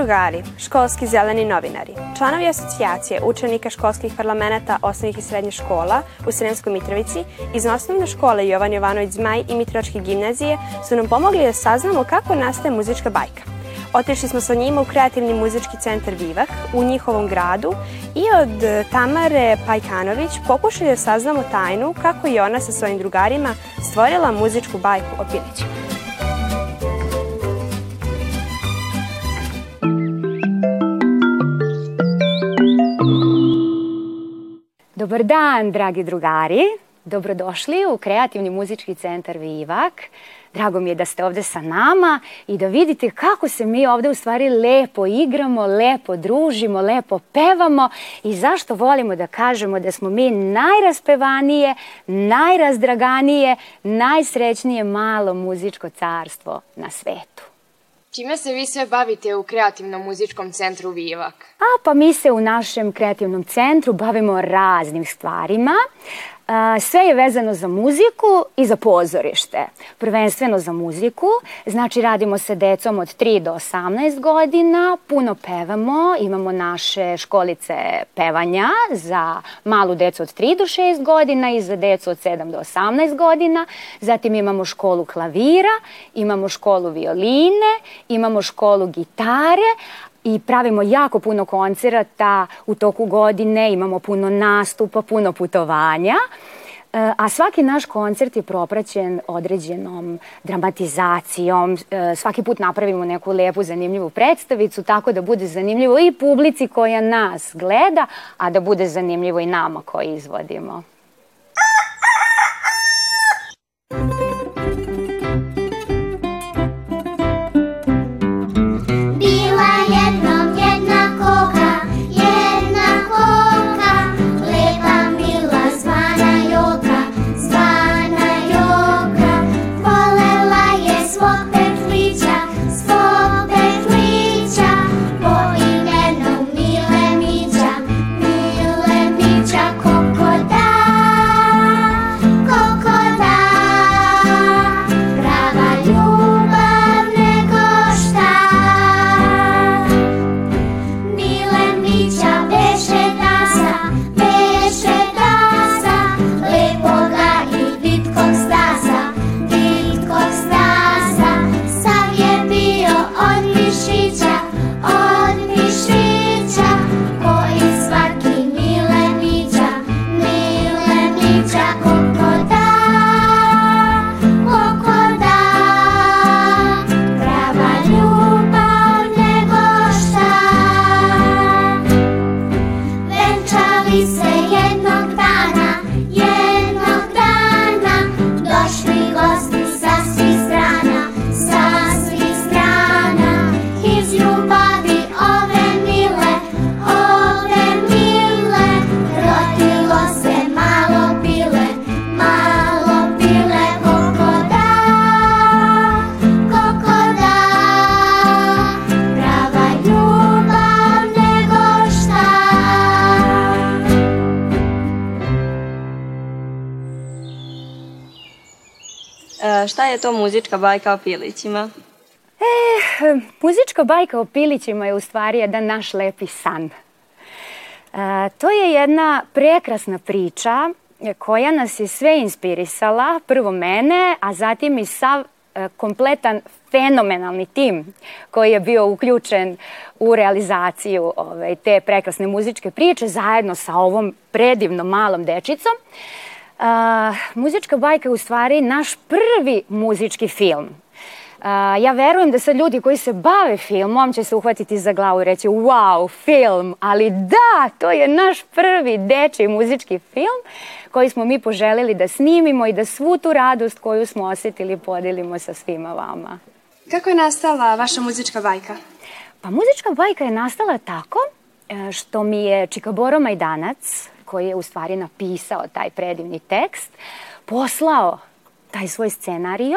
Drugari, školski zeleni novinari, članovi asocijacije učenika školskih parlamenta osnovnih i srednjih škola u Sremskoj Mitrovici iz osnovne škole Jovan Jovanović Zmaj i Mitrovačke gimnazije su nam pomogli da saznamo kako nastaje muzička bajka. Otišli smo sa njima u kreativni muzički centar Vivak u njihovom gradu i od Tamare Pajkanović pokušali da saznamo tajnu kako je ona sa svojim drugarima stvorila muzičku bajku o pilićima. Dobar dan, dragi drugari. Dobrodošli u Kreativni muzički centar Vivak. Drago mi je da ste ovde sa nama i da vidite kako se mi ovde u stvari lepo igramo, lepo družimo, lepo pevamo i zašto volimo da kažemo da smo mi najraspevanije, najrazdraganije, najsrećnije malo muzičko carstvo na svetu. Čime se vi sve bavite u Kreativnom muzičkom centru Vivak? A pa mi se u našem kreativnom centru bavimo raznim stvarima. Sve je vezano za muziku i za pozorište. Prvenstveno za muziku, znači radimo sa decom od 3 do 18 godina, puno pevamo, imamo naše školice pevanja za malu decu od 3 do 6 godina i za decu od 7 do 18 godina. Zatim imamo školu klavira, imamo školu violine, imamo školu gitare, i pravimo jako puno koncerata u toku godine, imamo puno nastupa, puno putovanja. E, a svaki naš koncert je propraćen određenom dramatizacijom. E, svaki put napravimo neku lepu, zanimljivu predstavicu, tako da bude zanimljivo i publici koja nas gleda, a da bude zanimljivo i nama koji izvodimo. please say it šta je to muzička bajka o pilićima? E, muzička bajka o pilićima je u stvari jedan naš lepi san. E, to je jedna prekrasna priča koja nas je sve inspirisala, prvo mene, a zatim i sav e, kompletan fenomenalni tim koji je bio uključen u realizaciju ove, te prekrasne muzičke priče zajedno sa ovom predivnom malom dečicom. Uh, muzička bajka je u stvari naš prvi muzički film. Uh, ja verujem da sad ljudi koji se bave filmom će se uhvatiti za glavu i reći wow, film, ali da, to je naš prvi dečiji muzički film koji smo mi poželili da snimimo i da svu tu radost koju smo osetili podelimo sa svima vama. Kako je nastala vaša muzička bajka? Pa muzička bajka je nastala tako e, što mi je Čikaboro Majdanac, koji je u stvari napisao taj predivni tekst, poslao taj svoj scenario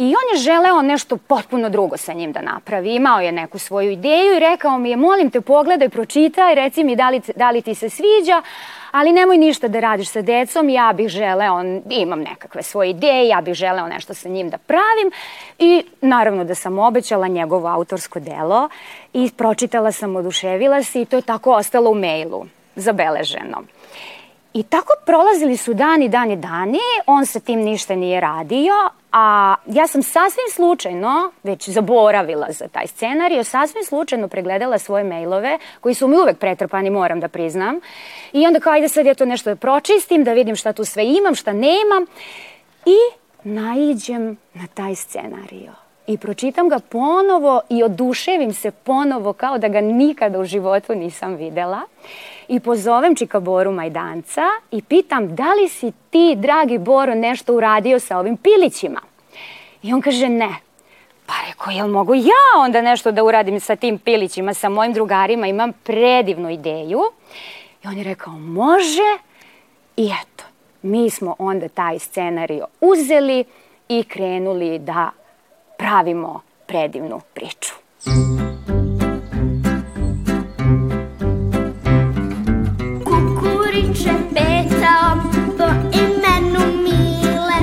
I on je želeo nešto potpuno drugo sa njim da napravi. Imao je neku svoju ideju i rekao mi je, molim te, pogledaj, pročitaj, reci mi da li, da li ti se sviđa, ali nemoj ništa da radiš sa decom, ja bih želeo, imam nekakve svoje ideje, ja bih želeo nešto sa njim da pravim. I naravno da sam obećala njegovo autorsko delo i pročitala sam, oduševila se i to je tako ostalo u mailu, zabeleženo. I tako prolazili su dani, dani, dani, on sa tim ništa nije radio, a ja sam sasvim slučajno, već zaboravila za taj scenarij, sasvim slučajno pregledala svoje mailove, koji su mi uvek pretrpani, moram da priznam. I onda kao, ajde sad ja to nešto da pročistim, da vidim šta tu sve imam, šta nemam. I naiđem na taj scenario i pročitam ga ponovo i oduševim se ponovo kao da ga nikada u životu nisam videla i pozovem Čika Boru Majdanca i pitam da li si ti, dragi Boro, nešto uradio sa ovim pilićima? I on kaže ne. Pa rekao, jel mogu ja onda nešto da uradim sa tim pilićima, sa mojim drugarima, imam predivnu ideju. I on je rekao, može. I eto, mi smo onda taj scenario uzeli i krenuli da pravimo predivnu priču. Kukuriče petao po imenu Mile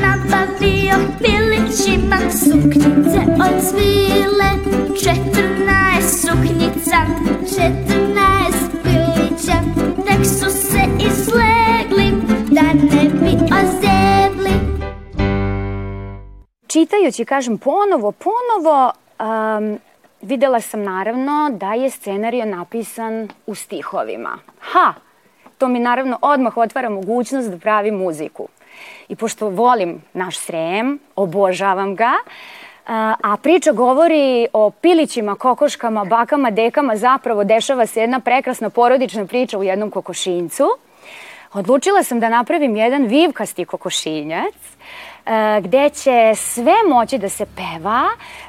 Nabavio pilićima suknjice od svile Četrnaest suknjica, četrnaest čitajući, kažem, ponovo, ponovo, um, videla sam naravno da je scenario napisan u stihovima. Ha! To mi naravno odmah otvara mogućnost da pravim muziku. I pošto volim naš Srem, obožavam ga, a priča govori o pilićima, kokoškama, bakama, dekama, zapravo dešava se jedna prekrasna porodična priča u jednom kokošincu. Odlučila sam da napravim jedan vivkasti kokošinjac gde će sve moći da se peva,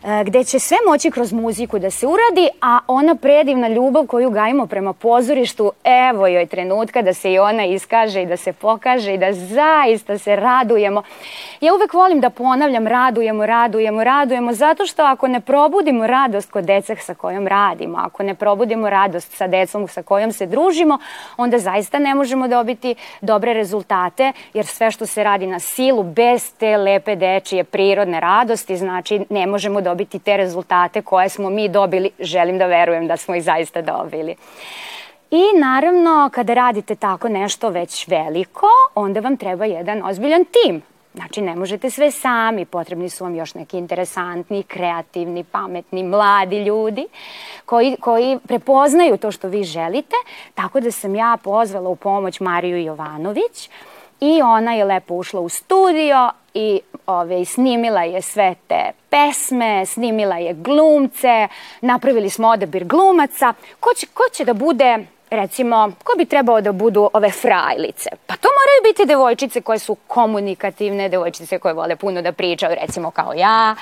e, gde će sve moći kroz muziku da se uradi, a ona predivna ljubav koju gajimo prema pozorištu, evo joj trenutka da se i ona iskaže i da se pokaže i da zaista se radujemo. Ja uvek volim da ponavljam radujemo, radujemo, radujemo, zato što ako ne probudimo radost kod deca sa kojom radimo, ako ne probudimo radost sa decom sa kojom se družimo, onda zaista ne možemo dobiti dobre rezultate, jer sve što se radi na silu, bez te te lepe dečije prirodne radosti, znači ne možemo dobiti te rezultate koje smo mi dobili, želim da verujem da smo ih zaista dobili. I naravno, kada radite tako nešto već veliko, onda vam treba jedan ozbiljan tim. Znači, ne možete sve sami, potrebni su vam još neki interesantni, kreativni, pametni, mladi ljudi koji, koji prepoznaju to što vi želite, tako da sam ja pozvala u pomoć Mariju Jovanović, I ona je lepo ušla u studio i ove, snimila je sve te pesme, snimila je glumce, napravili smo odabir glumaca. Ko će, ko će da bude recimo, ko bi trebao da budu ove frajlice? Pa to moraju biti devojčice koje su komunikativne, devojčice koje vole puno da pričaju, recimo kao ja,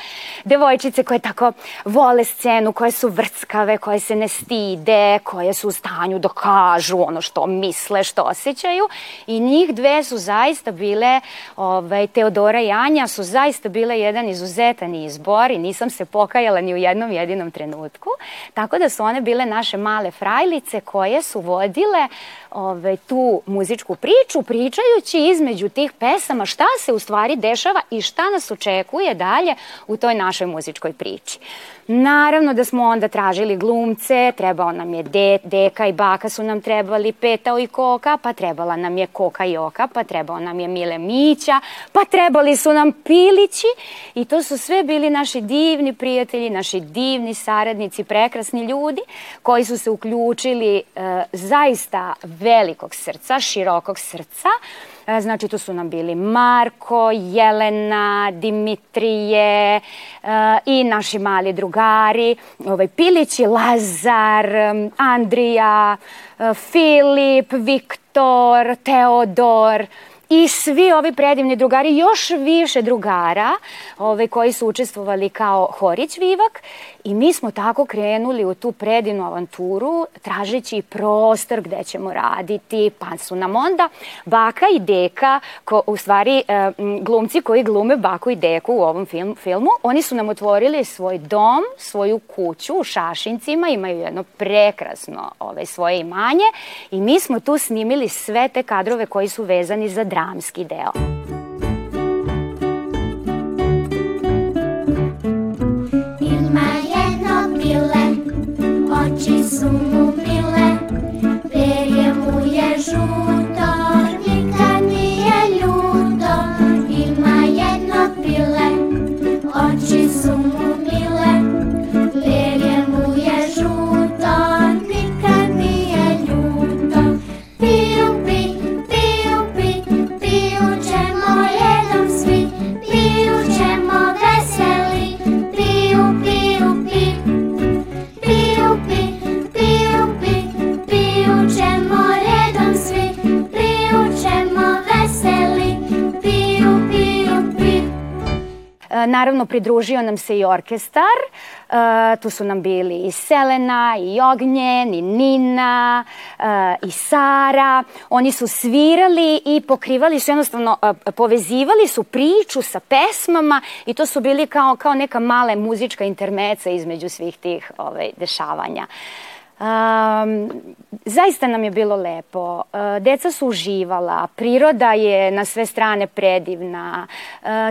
devojčice koje tako vole scenu, koje su vrckave, koje se ne stide, koje su u stanju da kažu ono što misle, što osjećaju. I njih dve su zaista bile, ovaj, Teodora i Anja su zaista bile jedan izuzetan izbor i nisam se pokajala ni u jednom jedinom trenutku, tako da su one bile naše male frajlice koje su овладіле ove, tu muzičku priču, pričajući između tih pesama šta se u stvari dešava i šta nas očekuje dalje u toj našoj muzičkoj priči. Naravno da smo onda tražili glumce, trebao nam je de, deka i baka su nam trebali petao i koka, pa trebala nam je koka i oka, pa trebao nam je Mile Mića, pa trebali su nam pilići i to su sve bili naši divni prijatelji, naši divni saradnici, prekrasni ljudi koji su se uključili e, zaista velikog srca, širokog srca, E, znači, tu su nam bili Marko, Jelena, Dimitrije e, i naši mali drugari, ovaj, Pilići, Lazar, Andrija, e, Filip, Viktor, Teodor i svi ovi predivni drugari, još više drugara ove, koji su učestvovali kao Horić Vivak i mi smo tako krenuli u tu predivnu avanturu tražeći prostor gde ćemo raditi, pa su nam onda baka i deka, ko, u stvari e, glumci koji glume baku i deku u ovom film, filmu, oni su nam otvorili svoj dom, svoju kuću u Šašincima, imaju jedno prekrasno ovaj, svoje imanje i mi smo tu snimili sve te kadrove koji su vezani za Adamski deo. Naravno, pridružio nam se i orkestar. E, tu su nam bili i Selena, i Ognjen, i Nina, e, i Sara. Oni su svirali i pokrivali su jednostavno, e, povezivali su priču sa pesmama i to su bili kao, kao neka mala muzička intermeca između svih tih ovaj, dešavanja. Um, zaista nam je bilo lepo. Deca su uživala, priroda je na sve strane predivna,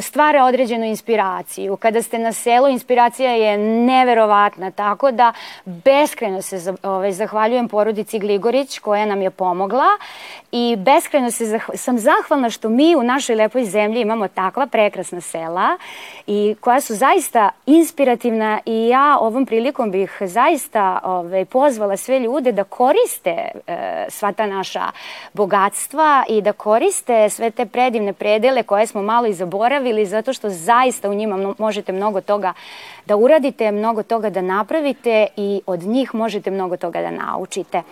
stvara određenu inspiraciju. Kada ste na selu, inspiracija je neverovatna, tako da beskreno se za- ovaj, zahvaljujem porodici Gligorić koja nam je pomogla i beskreno se zah- sam zahvalna što mi u našoj lepoj zemlji imamo takva prekrasna sela i koja su zaista inspirativna i ja ovom prilikom bih zaista ovaj, pozvala sve ljude da koriste e, sva ta naša bogatstva i da koriste sve te predivne predele koje smo malo i zaboravili zato što zaista u njima možete mnogo toga da uradite, mnogo toga da napravite i od njih možete mnogo toga da naučite.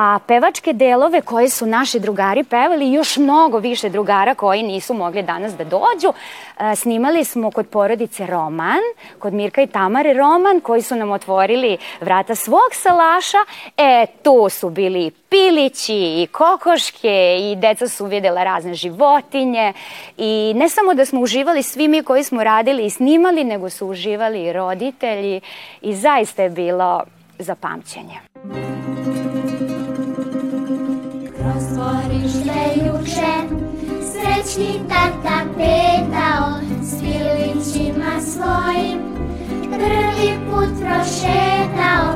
A pevačke delove koje su naši drugari pevali, i još mnogo više drugara koji nisu mogli danas da dođu, e, snimali smo kod porodice Roman, kod Mirka i Tamare Roman, koji su nam otvorili vrata svog salaša. E, tu su bili pilići i kokoške i deca su videla razne životinje i ne samo da smo uživali svi mi koji smo radili i snimali, nego su uživali i roditelji i zaista je bilo za pamćenje. Kroz dvorište juče, srećni tata petao s pilićima svojim, prvi put prošetao,